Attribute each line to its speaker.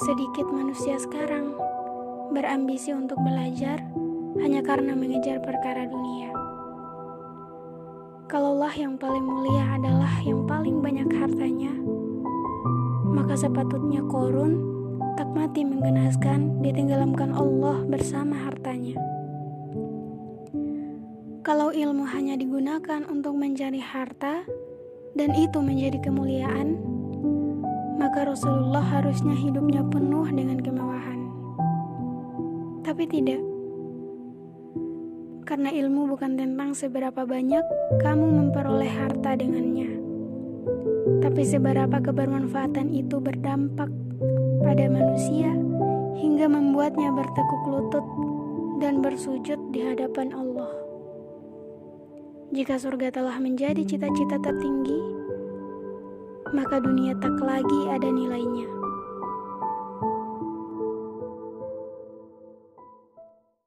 Speaker 1: sedikit manusia sekarang berambisi untuk belajar hanya karena mengejar perkara dunia. Kalaulah yang paling mulia adalah yang paling banyak hartanya, maka sepatutnya korun tak mati menggenaskan ditenggelamkan Allah bersama hartanya. Kalau ilmu hanya digunakan untuk mencari harta dan itu menjadi kemuliaan, maka Rasulullah harusnya hidupnya penuh dengan kemewahan. Tapi tidak. Karena ilmu bukan tentang seberapa banyak kamu memperoleh harta dengannya, tapi seberapa kebermanfaatan itu berdampak pada manusia hingga membuatnya bertekuk lutut dan bersujud di hadapan Allah. Jika surga telah menjadi cita-cita tertinggi, maka dunia tak lagi ada.